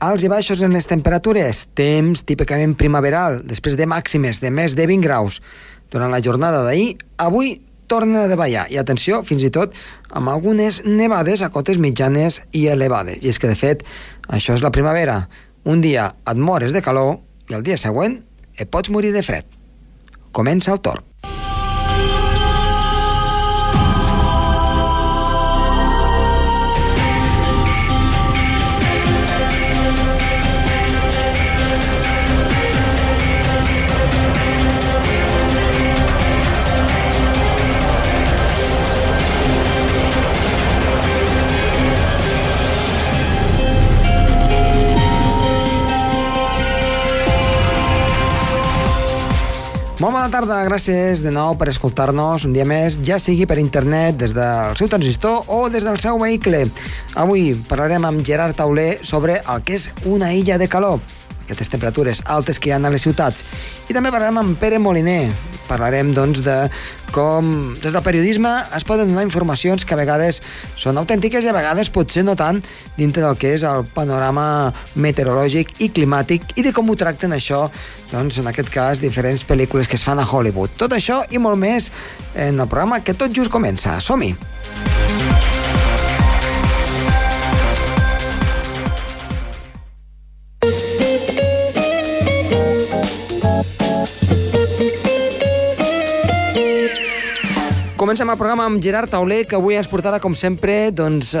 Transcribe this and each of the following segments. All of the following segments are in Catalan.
alts i baixos en les temperatures, temps típicament primaveral, després de màximes de més de 20 graus durant la jornada d'ahir, avui torna a davallar, i atenció, fins i tot amb algunes nevades a cotes mitjanes i elevades. I és que, de fet, això és la primavera. Un dia et mores de calor i el dia següent et pots morir de fred. Comença el torn. Molt bona tarda, gràcies de nou per escoltar-nos un dia més, ja sigui per internet, des del seu transistor o des del seu vehicle. Avui parlarem amb Gerard Tauler sobre el que és una illa de calor, aquestes temperatures altes que hi ha a les ciutats. I també parlarem amb Pere Moliner, parlarem doncs, de com des del periodisme es poden donar informacions que a vegades són autèntiques i a vegades potser no tant dintre del que és el panorama meteorològic i climàtic i de com ho tracten això, doncs, en aquest cas, diferents pel·lícules que es fan a Hollywood. Tot això i molt més en el programa que tot just comença. Som-hi! Comencem el programa amb Gerard Tauler, que avui ens portarà, com sempre, doncs, eh,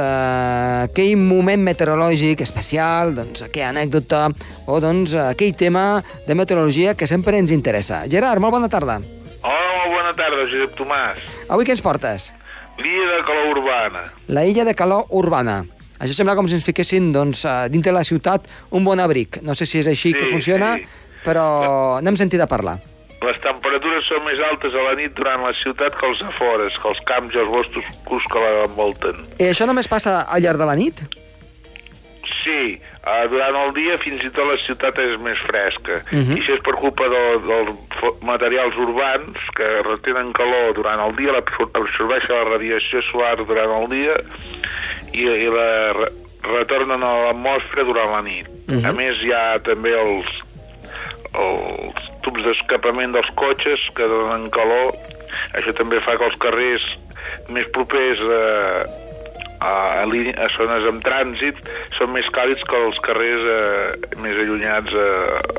aquell moment meteorològic especial, doncs, aquella anècdota o doncs, aquell tema de meteorologia que sempre ens interessa. Gerard, molt bona tarda. Hola, molt bona tarda, Josep Tomàs. Avui què ens portes? L'illa de calor urbana. La illa de calor urbana. Això sembla com si ens fiquessin doncs, eh, dintre la ciutat un bon abric. No sé si és així Sí, que funciona, sí. però n'hem sentit a parlar. Les temperatures són més altes a la nit durant la ciutat que els afores, que els camps i els boscos que l'envolten. I això només passa al llarg de la nit? Sí, eh, durant el dia fins i tot la ciutat és més fresca. Mhm. I això és per culpa de, dels materials urbans que retenen calor durant el dia, absorbeixen la radiació solar durant el dia i, i la re retornen a l'atmosfera durant la nit. Mhm. A més, hi ha també els, els tubs d'escapament dels cotxes que donen calor. Això també fa que els carrers més propers a, a, a, línia, a zones amb trànsit són més càlids que els carrers eh, més allunyats a,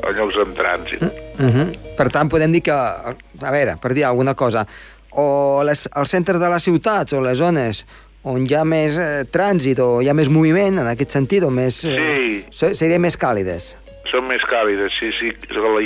a llocs amb trànsit. Uh -huh. Per tant, podem dir que, a veure, per dir alguna cosa, o les, els centres de les ciutats o les zones on hi ha més eh, trànsit o hi ha més moviment, en aquest sentit, o més... Eh, se- serien més càlides. Són més càlides, sí, sí. La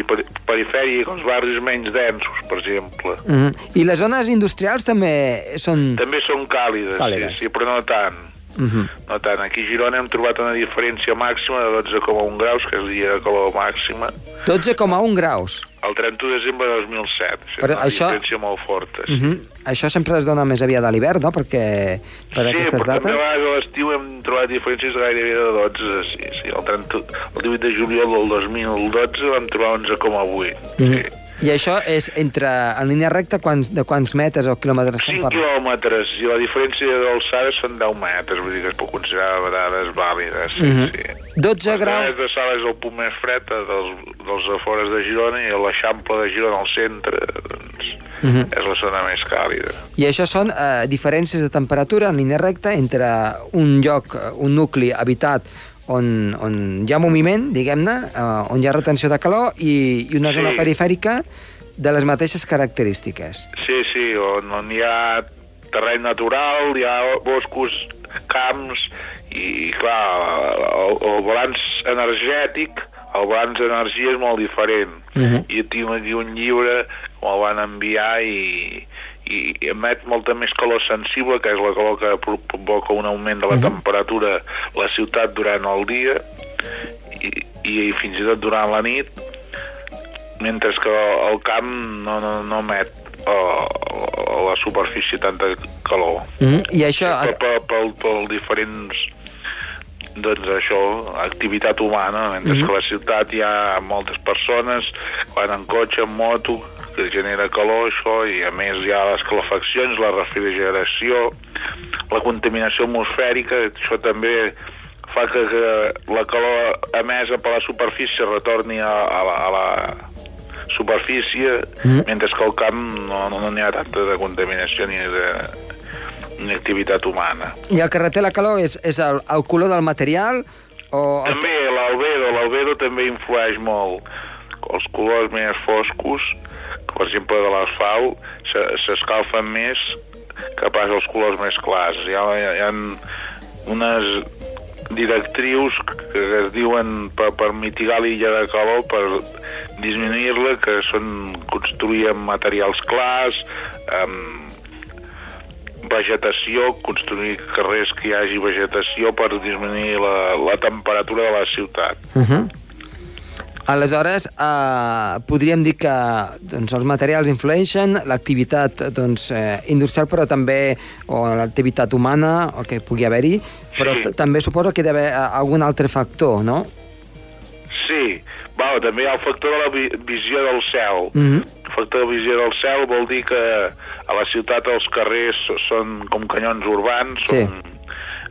perifèria, els barris menys densos, per exemple. Uh -huh. I les zones industrials també són... També són càlides, Càlides. Sí, sí, però no tant. Uh -huh. No tant. Aquí a Girona hem trobat una diferència màxima de 12,1 graus, que és el dia de calor màxima, 12,1 graus. el 31 de desembre de 2007. Això Però és una això- diferència molt forta. Uh -huh. Això sempre es dona més aviat a l'hivern, no?, perquè per sí, aquestes però dates... vegades a l'estiu hem trobat diferències gairebé de 12. Sí, sí. El, 30, el 18 de juliol del 2012 vam trobar 11,8. Mhm. Sí. I això és entre, en línia recta, quants, de quants metres o quilòmetres estem 5 parlant? quilòmetres i la diferència d'alçada són 10 metres, vull dir que es pot considerar a vegades vàlida, sí, Mhm. sí. 12 graus... El de Sala és el punt més fred dels, dels afores de Girona i l'Eixample de Girona al centre doncs, Mhm. és la zona més càlida. I això són eh, diferències de temperatura en línia recta entre un lloc, un nucli habitat on, on hi ha moviment, diguem-ne, eh, on hi ha retenció de calor, i, i una Sí. zona perifèrica de les mateixes característiques. Sí, sí, on, on hi ha terreny natural, hi ha boscos, camps, i, clar, el, el balanç energètic, el balanç d'energia és molt diferent. Mhm. I tinc aquí un llibre que me'l van enviar i, i emet molta més calor sensible, que és la calor que pro- provoca un augment de la temperatura a la ciutat durant el dia i, i fins i tot durant la nit, mentre que el camp no, no, no emet a, a la superfície tanta calor. Mm I això... Per, per, per, per diferents doncs això, activitat humana, mentre Mhm. que a la ciutat hi ha moltes persones, van en cotxe, en moto, que genera calor, això, i a més hi ha les calefaccions, la refrigeració, la contaminació atmosfèrica, això també fa que, que la calor emesa per la superfície retorni a, a, la, a la superfície, mm. mentre que al camp no n'hi no, no ha tanta de contaminació ni de ni activitat humana. I el que reté la calor és, és el, el color del material o... El... També l'albedo, l'albedo també influeix molt. Els colors més foscos, per exemple de l'asfalt, s'escalfen més que pas els colors més clars. Hi ha, hi ha unes directrius que es diuen per, per mitigar l'illa de calor, per disminuir-la, que són construir amb materials clars, amb vegetació, construir carrers que hi hagi vegetació per disminuir la, la temperatura de la ciutat. Uh -huh. Aleshores, eh, podríem dir que doncs, els materials influeixen, l'activitat doncs, eh, industrial, però també, o l'activitat humana, el que pugui haver-hi, però sí. també suposo que hi ha d'haver eh, algun altre factor, no? Sí, Val, també hi ha el factor de la vi visió del cel. Mm -hmm. El factor de visió del cel vol dir que a la ciutat els carrers són com canyons urbans, sí. són,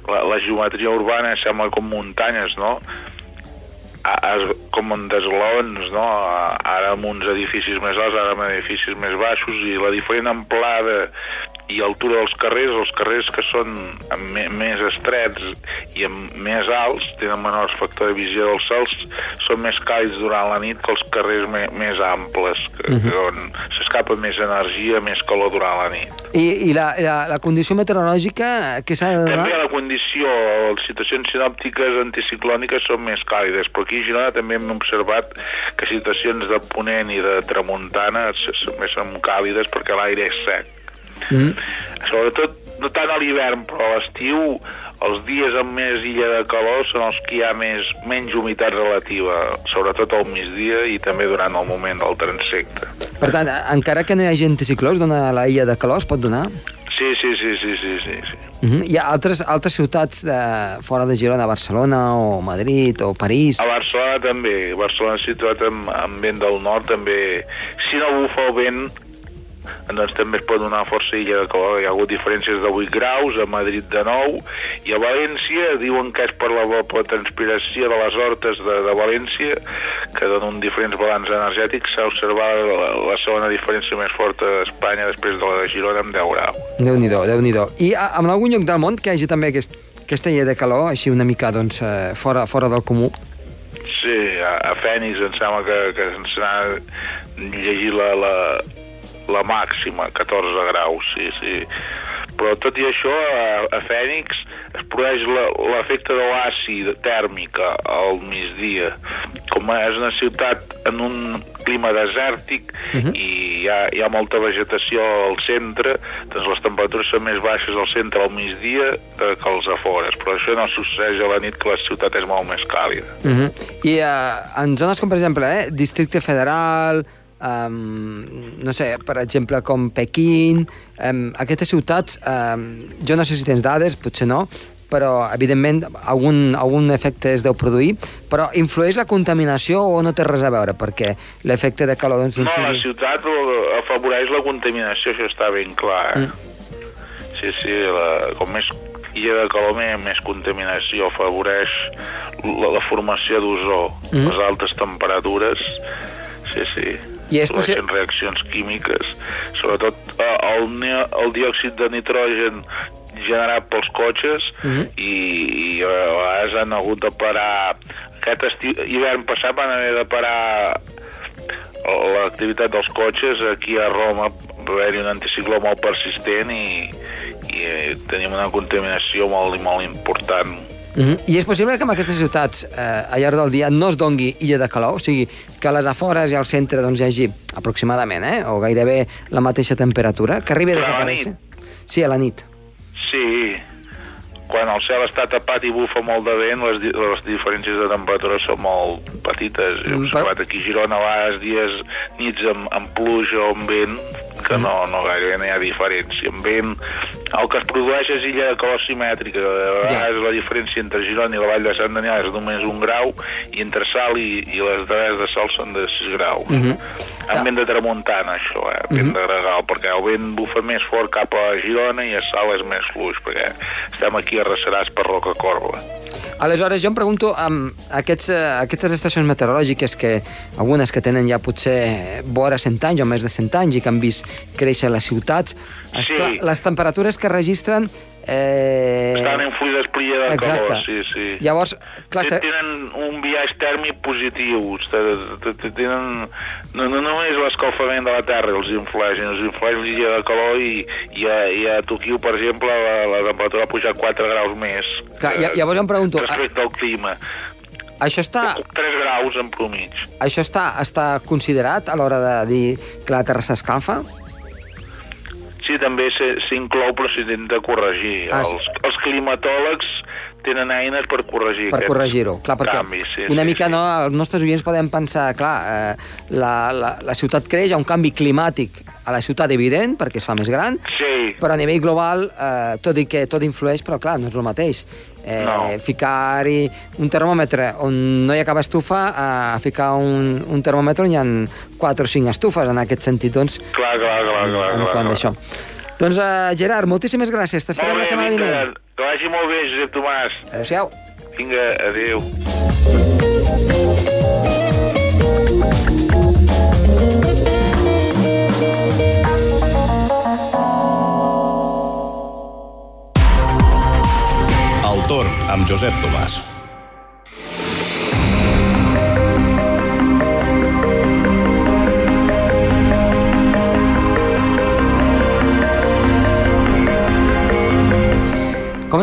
la, la geometria urbana sembla com muntanyes, no? Com en desglons, no? Ara amb uns edificis més alts, ara amb edificis més baixos, i la diferent amplada i altura dels carrers, els carrers que són més estrets i amb més alts, tenen menors factor de visió dels cels, són més càlids durant la nit que els carrers me més amples, que, uh -huh. que on s'escapa més energia, més calor durant la nit. I, i la, la, la condició meteorològica, què s'ha de donar? També la condició, les situacions sinòptiques anticiclòniques són més càlides, però aquí a Girona també hem observat que situacions de ponent i de tramuntana més són càlides perquè l'aire és sec. Mm. Sobretot, no tant a l'hivern, però a l'estiu, els dies amb més illa de calor són els que hi ha més, menys humitat relativa, sobretot al migdia i també durant el moment del transecte. Per tant, encara que no hi hagi anticicló, es dona la illa de calor, es pot donar? Sí, sí, sí, sí, sí, sí. sí. Uh -huh. Hi ha altres, altres ciutats de, fora de Girona, Barcelona o Madrid o París? A Barcelona també. Barcelona situat en, en vent del nord també. Si no bufa el vent, doncs també es pot donar força illa calor. Hi ha hagut diferències de 8 graus, a Madrid de 9, i a València diuen que és per la transpiració de les hortes de, de València, que donen diferents balanç energètics, s'ha observat la, la segona diferència més forta d'Espanya després de la de Girona amb 10 graus. Déu-n'hi-do, déu nhi déu I a, en algun lloc del món que hi hagi també aquest, aquesta illa de calor, així una mica doncs, eh, fora, fora del comú? Sí, a, a Fènix em sembla que, que ens n'ha llegit la, la, la màxima, 14 graus, sí, sí. Però tot i això, a, a Fènix es produeix l'efecte de l'àcid tèrmica al migdia. Com és una ciutat en un clima desèrtic uh mhm. -huh. i hi ha, hi ha molta vegetació al centre, doncs les temperatures són més baixes al centre al migdia que als afores, però això no succeeix a la nit que la ciutat és molt més càlida. Uh mhm. -huh. I uh, en zones com, per exemple, eh, Districte Federal, um, no sé, per exemple, com Pequín, um, aquestes ciutats, um, jo no sé si tens dades, potser no, però evidentment algun, algun efecte es deu produir, però influeix la contaminació o no té res a veure? Perquè l'efecte de calor... Doncs, no, sigui... la ciutat afavoreix la contaminació, això està ben clar. Eh? Mm. Sí, sí, la, com més illa de calor, més, més contaminació, afavoreix la, la formació d'ozó, mm. les altes temperatures, sí, sí. I és possible... reaccions químiques, sobretot eh, el, el diòxid de nitrogen generat pels cotxes uh mhm. -huh. i, i a vegades han hagut de parar aquest estiu, hivern passat van haver de parar l'activitat dels cotxes aquí a Roma va haver-hi un anticicló molt persistent i, i eh, tenim una contaminació molt, molt important Mm -hmm. I és possible que en aquestes ciutats eh, al llarg del dia no es dongui illa de calor? O sigui, que a les afores i al centre doncs, hi hagi aproximadament, eh, o gairebé la mateixa temperatura, que arribi a desaparèixer? Sí, a la nit. Sí, quan el cel està tapat i bufa molt de vent, les, les diferències de temperatura són molt petites. He mm, observat aquí a Girona a vegades dies, nits amb, amb pluja o amb vent, que no, no gairebé no hi ha diferència. Amb vent, el que es produeix és illa de calor simètrica. A vegades ja. la diferència entre Girona i la Vall de Sant Daniel és només un grau, i entre Sal i, i les dades de Sal són de 6 graus. -hmm. Amb ja. vent de tramuntana, això, eh? vent mm -hmm. de gregal, perquè el vent bufa més fort cap a Girona i a Sal és més fluix, perquè estem aquí arracerats per Roca Corba. Aleshores, jo em pregunto, amb aquests, eh, aquestes estacions meteorològiques, que algunes que tenen ja potser vora 100 anys o més de 100 anys i que han vist créixer les ciutats, Sí. les temperatures que registren... Eh... Estan influïdes per de Exacte. calor, sí, sí. Llavors, clar, se... Tenen un viatge tèrmic positiu, tenen... No, no només l'escalfament de la Terra els influeix, els influeix l'illa de calor i, i, a, i a Tokyo, per exemple, la, la temperatura ha pujat 4 graus més. Clar, lla- llavors em pregunto, Respecte al clima. això està, 3 graus en promig. això està, està considerat a l'hora de dir que la Terra s'escalfa? També s'inclou, però s'intenta corregir. Ah, sí. els, els climatòlegs tenen eines per corregir per corregir-ho. Clar, perquè canvis. Sí, una sí, mica sí. no, els nostres oients poden pensar, clar, eh, la, la, la ciutat creix, hi ha un canvi climàtic a la ciutat evident, perquè es fa més gran, Sí, però a nivell global, eh, tot i que tot influeix, però clar, no és el mateix. Eh, No. Ficar-hi un termòmetre on no hi ha cap estufa, a ficar un, un termòmetre on hi ha 4 o 5 estufes, en aquest sentit, doncs, clar, clar, clar, clar. en clar, quant clar. Doncs, eh, Gerard, moltíssimes gràcies. T'esperem Molt la setmana vinent. que vagi molt bé, Josep Tomàs. Adéu-siau. Vinga, adéu. El torn amb Josep Tomàs.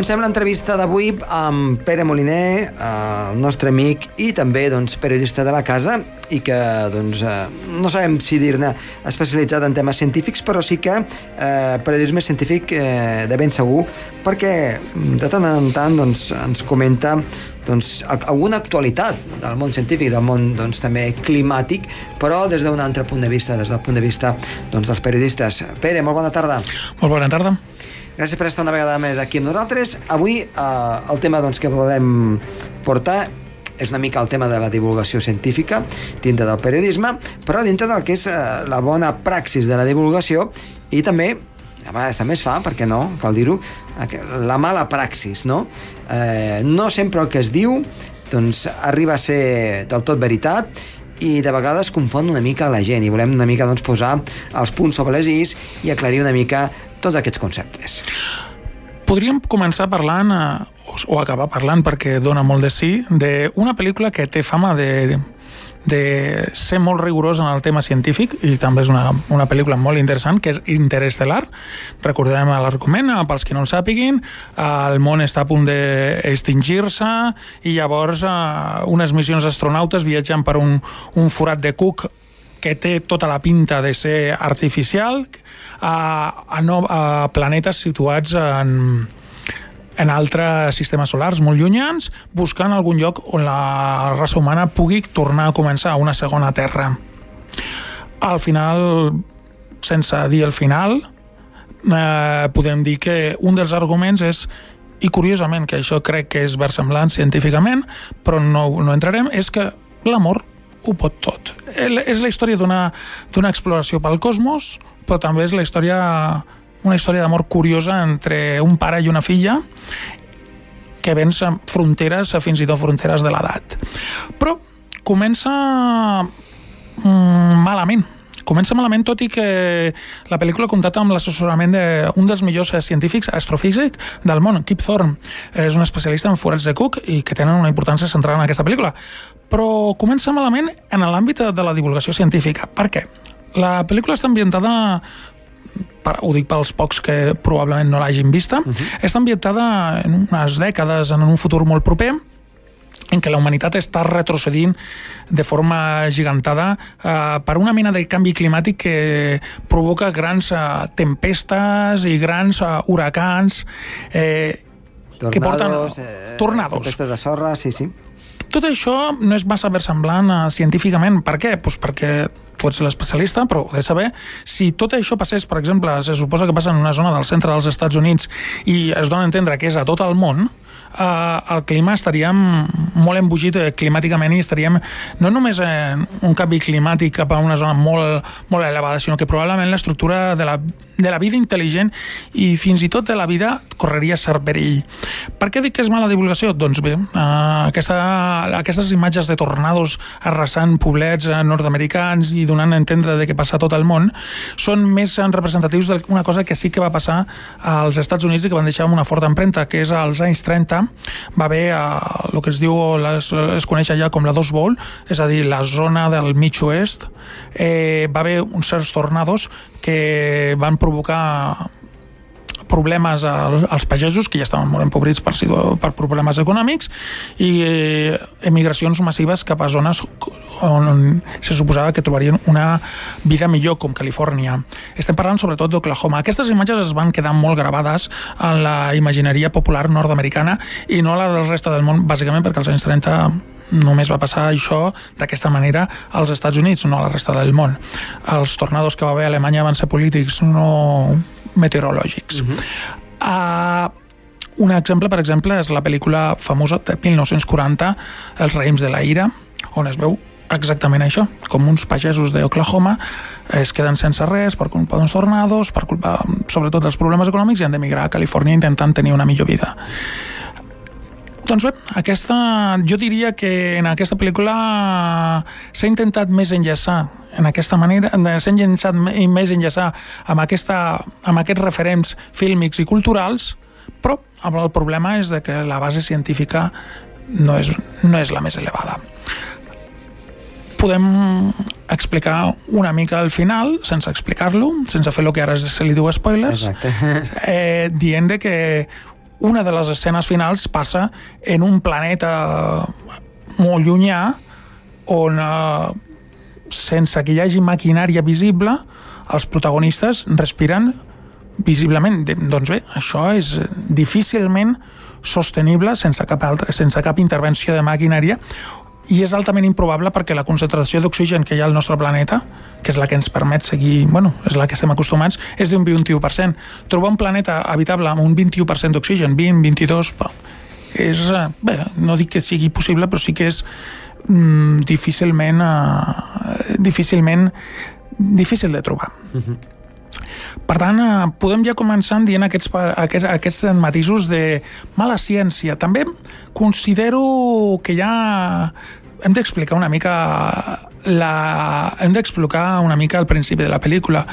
Comencem l'entrevista d'avui amb Pere Moliner, eh, el nostre amic i també doncs, periodista de la casa i que doncs, eh, no sabem si dir-ne especialitzat en temes científics, però sí que eh, periodisme científic eh, de ben segur, perquè de tant en tant doncs, ens comenta doncs, al- alguna actualitat del món científic, del món doncs, també climàtic, però des d'un altre punt de vista, des del punt de vista doncs, dels periodistes. Pere, molt bona tarda. Molt bona tarda. Gràcies per estar una vegada més aquí amb nosaltres. Avui eh, el tema doncs, que volem portar és una mica el tema de la divulgació científica dintre del periodisme, però dintre del que és eh, la bona praxis de la divulgació i també, a vegades també es fa, perquè no, cal dir-ho, aqu- la mala praxis, no? Eh, no sempre el que es diu doncs, arriba a ser del tot veritat i de vegades confon una mica la gent i volem una mica doncs, posar els punts sobre les is i aclarir una mica tots aquests conceptes. Podríem començar parlant, eh, o, acabar parlant, perquè dona molt de sí, d'una pel·lícula que té fama de, de ser molt rigorós en el tema científic i també és una, una pel·lícula molt interessant que és Interestel·lar recordem l'argument, eh, pels que no el sàpiguin el món està a punt d'extingir-se i llavors eh, unes missions astronautes viatgen per un, un forat de Cook que té tota la pinta de ser artificial a, a, no, a planetes situats en, en altres sistemes solars molt llunyans, buscant algun lloc on la raça humana pugui tornar a començar una segona Terra. Al final, sense dir el final, eh, podem dir que un dels arguments és i curiosament, que això crec que és versemblant científicament, però no, no entrarem, és que l'amor ho pot tot. És la història d'una exploració pel cosmos, però també és la història una història d'amor curiosa entre un pare i una filla que vença fronteres, fins i tot fronteres de l'edat. Però comença mm, malament. Comença malament, tot i que la pel·lícula comptat amb l'assessorament d'un dels millors científics astrofísics del món, Kip Thorne. És un especialista en forats de Cook i que tenen una importància central en aquesta pel·lícula. Però comença malament en l'àmbit de la divulgació científica. Per què? La pel·lícula està ambientada per, ho dic pels pocs que probablement no l'hagin vista, uh -huh. està ambientada en unes dècades, en un futur molt proper, en què la humanitat està retrocedint de forma gigantada eh, per una mena de canvi climàtic que provoca grans eh, tempestes i grans eh, huracans eh, que porten eh, tornados. Tempestes de sorra, sí, sí. Tot això no és massa versemblant uh, científicament. Per què? Pues perquè tu ets l'especialista, però ho de saber si tot això passés, per exemple, se suposa que passa en una zona del centre dels Estats Units i es dona a entendre que és a tot el món, eh, el clima estaríem molt embogit eh, climàticament i estaríem no només en un canvi climàtic cap a una zona molt, molt elevada, sinó que probablement l'estructura de la de la vida intel·ligent i fins i tot de la vida correria cert perill. Per què dic que és mala divulgació? Doncs bé, uh, aquesta, aquestes imatges de tornados arrasant poblets uh, nord-americans i donant a entendre de què passa tot el món són més representatius d'una cosa que sí que va passar als Estats Units i que van deixar una forta empremta, que és als anys 30 va haver uh, el que es diu, les, es coneix allà com la Dos Bowl, és a dir, la zona del mig oest, eh, va haver uns certs tornados que van provocar problemes als pagesos, que ja estaven molt empobrits per, per problemes econòmics, i eh, emigracions massives cap a zones on, se suposava que trobarien una vida millor, com Califòrnia. Estem parlant sobretot d'Oklahoma. Aquestes imatges es van quedar molt gravades en la imagineria popular nord-americana i no la del resta del món, bàsicament perquè als anys 30 només va passar això d'aquesta manera als Estats Units, no a la resta del món. Els tornados que va haver a Alemanya van ser polítics, no meteorològics. Uh -huh. uh, un exemple, per exemple, és la pel·lícula famosa de 1940, Els raïms de la ira, on es veu exactament això, com uns pagesos d'Oklahoma es queden sense res per culpa d'uns tornados, per culpa sobretot dels problemes econòmics i han d'emigrar a Califòrnia intentant tenir una millor vida. Doncs bé, aquesta, jo diria que en aquesta pel·lícula s'ha intentat més enllaçar en aquesta manera, s'ha intentat més enllaçar amb, aquesta, amb aquests referents fílmics i culturals, però el problema és de que la base científica no és, no és la més elevada. Podem explicar una mica al final, sense explicar-lo, sense fer el que ara se li diu spoilers, eh, dient de que una de les escenes finals passa en un planeta molt llunyà on eh, sense que hi hagi maquinària visible els protagonistes respiren visiblement. Doncs bé, això és difícilment sostenible sense cap, altra, sense cap intervenció de maquinària i és altament improbable perquè la concentració d'oxigen que hi ha al nostre planeta, que és la que ens permet seguir, bueno, és la que estem acostumats, és d'un 21%. Trobar un planeta habitable amb un 21% d'oxigen, 20, 22, és, eh, bé, no dic que sigui possible, però sí que és mm, difícilment, uh, difícilment difícil de trobar. Uh mhm. -huh. Per tant, eh, podem ja començar dient aquests, aquests, aquests matisos de mala ciència. També considero que ja hem d'explicar una mica la... hem d'explicar una mica el principi de la pel·lícula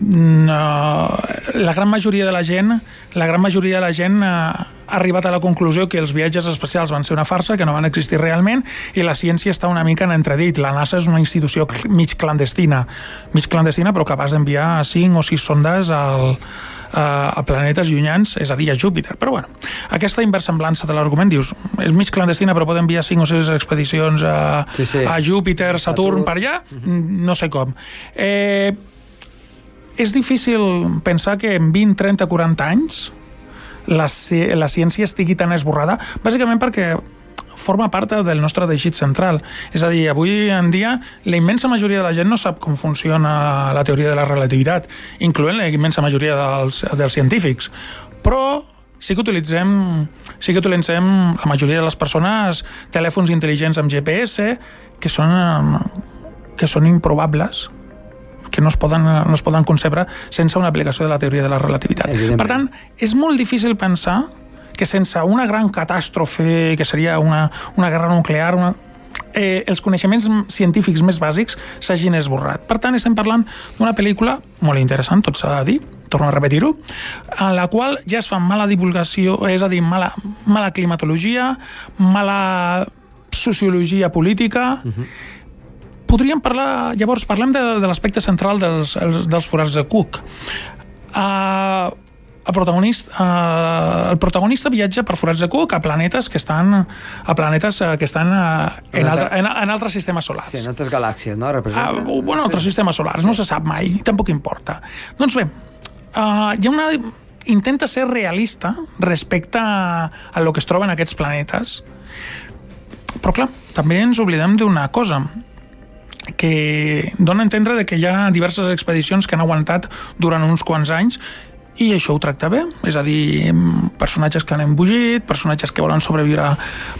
no, la gran majoria de la gent la gran majoria de la gent eh, ha arribat a la conclusió que els viatges espacials van ser una farsa, que no van existir realment i la ciència està una mica en entredit. La NASA és una institució mig clandestina, mig clandestina però capaç d'enviar 5 o 6 sondes al, a, a planetes llunyans, és a dir, a Júpiter. Però bueno, aquesta inversemblança de l'argument, dius, és mig clandestina però pot enviar 5 o 6 expedicions a, sí, sí. a Júpiter, Saturn, Saturn, per allà? Mhm. No sé com. Eh, és difícil pensar que en 20, 30, 40 anys la, la ciència estigui tan esborrada, bàsicament perquè forma part del nostre teixit central. És a dir, avui en dia la immensa majoria de la gent no sap com funciona la teoria de la relativitat, incloent la immensa majoria dels, dels científics. Però sí que utilitzem sí que utilitzem la majoria de les persones telèfons intel·ligents amb GPS que són que són improbables que no es poden, no es poden concebre sense una aplicació de la teoria de la relativitat. Per tant, és molt difícil pensar que sense una gran catàstrofe, que seria una, una guerra nuclear, una, eh, els coneixements científics més bàsics s'hagin esborrat. Per tant, estem parlant d'una pel·lícula molt interessant, tot s'ha de dir, torno a repetir-ho, en la qual ja es fa mala divulgació, és a dir, mala, mala climatologia, mala sociologia política, uh mhm. -huh podríem parlar, llavors parlem de, de l'aspecte central dels, els, dels forats de Cook. Uh, el protagonista, uh, el protagonista viatja per forats de Cook a planetes que estan a planetes uh, que estan uh, en, altre, en, en altres sistemes solars. Sí, en altres galàxies, no? Uh, bueno, altres sí. sistemes solars, no se sap mai, tampoc importa. Doncs bé, uh, hi ha una intenta ser realista respecte a, a lo que es troba en aquests planetes. Però clar, també ens oblidem d'una cosa que dona a entendre de que hi ha diverses expedicions que han aguantat durant uns quants anys i això ho tracta bé, és a dir, personatges que han embogit, personatges que volen sobreviure,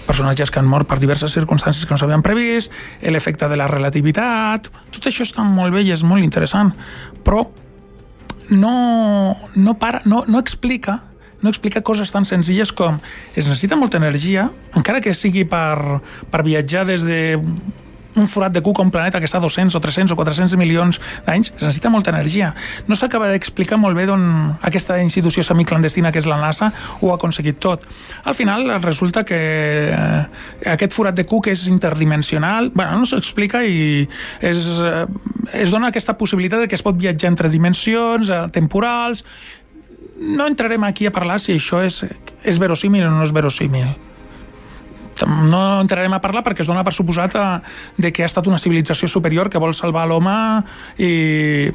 personatges que han mort per diverses circumstàncies que no s'havien previst, l'efecte de la relativitat, tot això està molt bé i és molt interessant, però no, no, para, no, no explica no explica coses tan senzilles com es necessita molta energia, encara que sigui per, per viatjar des de un forat de cuc a un planeta que està a 200 o 300 o 400 milions d'anys, es necessita molta energia. No s'acaba d'explicar molt bé d'on aquesta institució semiclandestina que és la NASA ho ha aconseguit tot. Al final resulta que eh, aquest forat de cuc és interdimensional, bueno, no s'explica i és, eh, es dona aquesta possibilitat de que es pot viatjar entre dimensions, eh, temporals, no entrarem aquí a parlar si això és, és verosímil o no és verosímil no entrarem a parlar perquè es dona per suposat a, eh, de que ha estat una civilització superior que vol salvar l'home i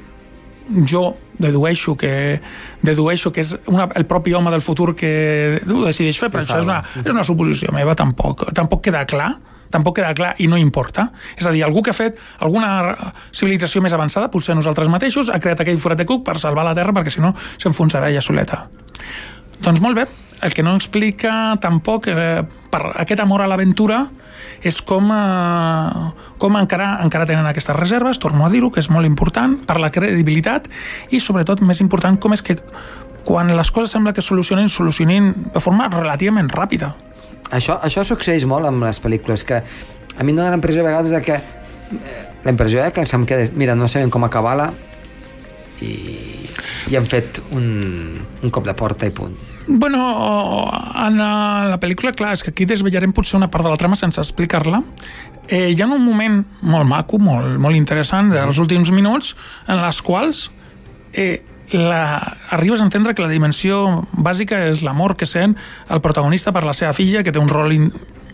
jo dedueixo que dedueixo que és una, el propi home del futur que ho decideix fer, però això és una, és una suposició meva, tampoc, tampoc queda clar tampoc queda clar i no importa. És a dir, algú que ha fet alguna civilització més avançada, potser nosaltres mateixos, ha creat aquell forat de cuc per salvar la Terra perquè si no s'enfonsarà ella soleta. Doncs molt bé, el que no explica tampoc eh, per aquest amor a l'aventura és com, eh, com encara, encara tenen aquestes reserves, torno a dir-ho, que és molt important per la credibilitat i sobretot més important com és que quan les coses sembla que solucionen, solucionin de forma relativament ràpida. Això, això succeeix molt amb les pel·lícules, que a mi em dóna l'impressió a vegades de que eh, la impressió eh, que se'm queda, mira, no sabem com acabar-la i, i han fet un, un cop de porta i punt. Bueno, en la pel·lícula, clar, és que aquí desvetllarem potser una part de la trama sense explicar-la. Eh, hi ha un moment molt maco, molt, molt interessant dels últims minuts en les quals eh, la, arribes a entendre que la dimensió bàsica és l'amor que sent el protagonista per la seva filla, que té un rol, in,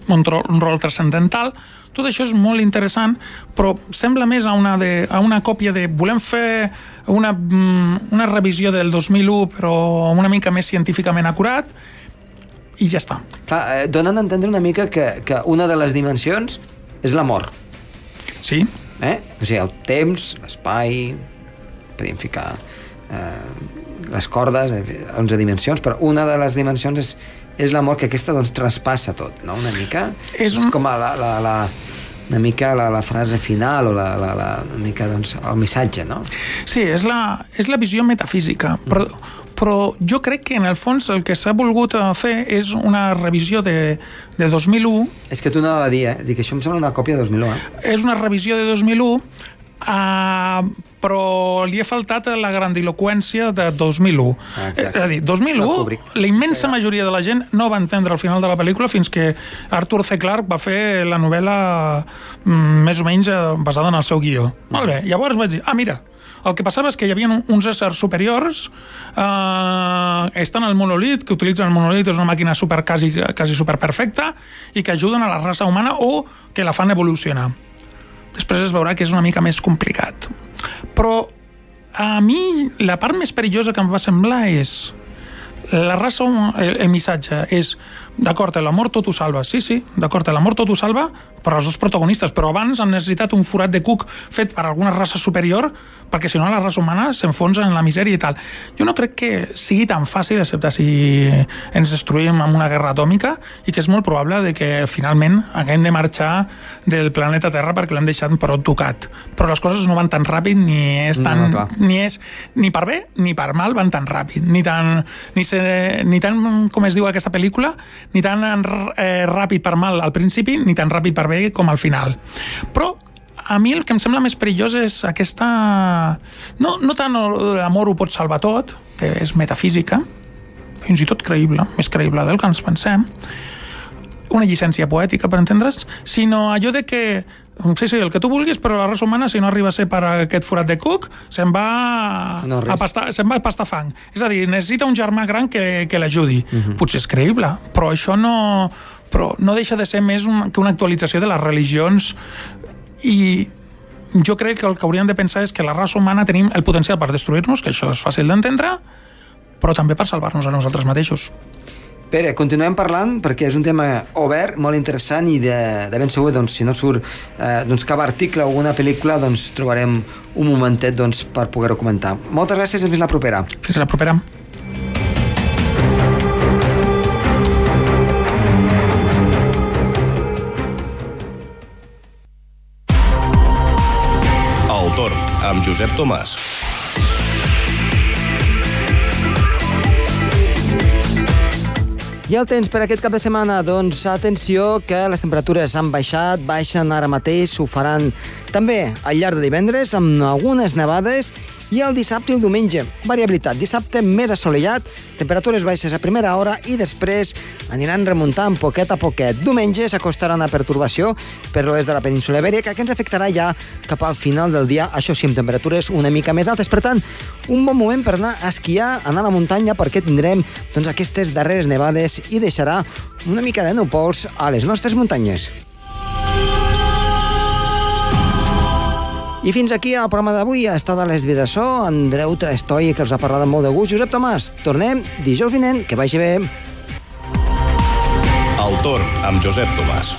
un, rol, un rol transcendental, tot això és molt interessant, però sembla més a una, de, a una còpia de... Volem fer una, mm, una revisió del 2001, però una mica més científicament acurat, i ja està. Clar, eh, donen a entendre una mica que, que una de les dimensions és l'amor. Sí. Eh? O sigui, el temps, l'espai, podríem ficar eh, les cordes, 11 eh, dimensions, però una de les dimensions és, és l'amor que aquesta doncs traspassa tot, no? Una mica. És, un... és com la, la, la, una mica la, la frase final o la, la, la, una mica doncs, el missatge, no? Sí, és la, és la visió metafísica, mm. però, però jo crec que en el fons el que s'ha volgut eh, fer és una revisió de, de 2001. És que tu no va dir, eh? Dic, això em sembla una còpia de 2001, eh? És una revisió de 2001 Uh, però li ha faltat la grandiloquència de 2001. Ah, és a dir, 2001, la immensa majoria de la gent no va entendre el final de la pel·lícula fins que Arthur C. Clarke va fer la novel·la mm, més o menys eh, basada en el seu guió. Molt bé, llavors vaig dir, ah, mira, el que passava és que hi havia uns éssers superiors, eh, estan al monolit, que utilitzen el monolit, és una màquina super, quasi, quasi superperfecta, i que ajuden a la raça humana o que la fan evolucionar després es veurà que és una mica més complicat. Però a mi la part més perillosa que em va semblar és la raça, el, el missatge és d'acord, l'amor tot ho salva, sí, sí, d'acord, l'amor tot ho salva per als dos protagonistes, però abans han necessitat un forat de cuc fet per alguna raça superior perquè si no la raça humana s'enfonsa en la misèria i tal. Jo no crec que sigui tan fàcil, excepte si ens destruïm amb una guerra atòmica, i que és molt probable de que finalment haguem de marxar del planeta Terra perquè l'hem deixat prou tocat. Però les coses no van tan ràpid ni és tan... No, no, ni, és, ni per bé ni per mal van tan ràpid. Ni tan, ni, se, ni tan, com es diu aquesta pel·lícula, ni tan eh, ràpid per mal al principi, ni tan ràpid per bé com al final. Però a mi el que em sembla més perillós és aquesta... No, no tant l'amor ho pot salvar tot, que és metafísica, fins i tot creïble, més creïble del que ens pensem, una llicència poètica, per entendre's, sinó allò de que sí, sí, el que tu vulguis, però la raça humana, si no arriba a ser per aquest forat de cuc, se'n va, no, a pastar, se'n va a pastar fang. És a dir, necessita un germà gran que, que l'ajudi. Uh mhm. -huh. Potser és creïble, però això no, però no deixa de ser més un, que una actualització de les religions i jo crec que el que hauríem de pensar és que la raça humana tenim el potencial per destruir-nos, que això és fàcil d'entendre, però també per salvar-nos a nosaltres mateixos. Pere, continuem parlant perquè és un tema obert, molt interessant i de, de ben segur, doncs, si no surt eh, doncs, cap article o alguna pel·lícula, doncs, trobarem un momentet doncs, per poder-ho comentar. Moltes gràcies i fins la propera. Fins la propera. El Torn, amb Josep Tomàs. I el temps per aquest cap de setmana? Doncs atenció que les temperatures han baixat, baixen ara mateix, ho faran també al llarg de divendres amb algunes nevades i el dissabte i el diumenge. Variabilitat. Dissabte més assolellat, temperatures baixes a primera hora i després aniran remuntant poquet a poquet. Diumenge s'acostarà una pertorbació per l'oest de la península Ibèrica que ens afectarà ja cap al final del dia, això sí, amb temperatures una mica més altes. Per tant, un bon moment per anar a esquiar, anar a la muntanya, perquè tindrem doncs, aquestes darreres nevades i deixarà una mica de núvols a les nostres muntanyes. I fins aquí el programa d'avui ha estat a les Vidassó, Andreu Trastoi, que els ha parlat amb molt de gust, Josep Tomàs. Tornem dijous vinent, que vagi bé. El Torn, amb Josep Tomàs.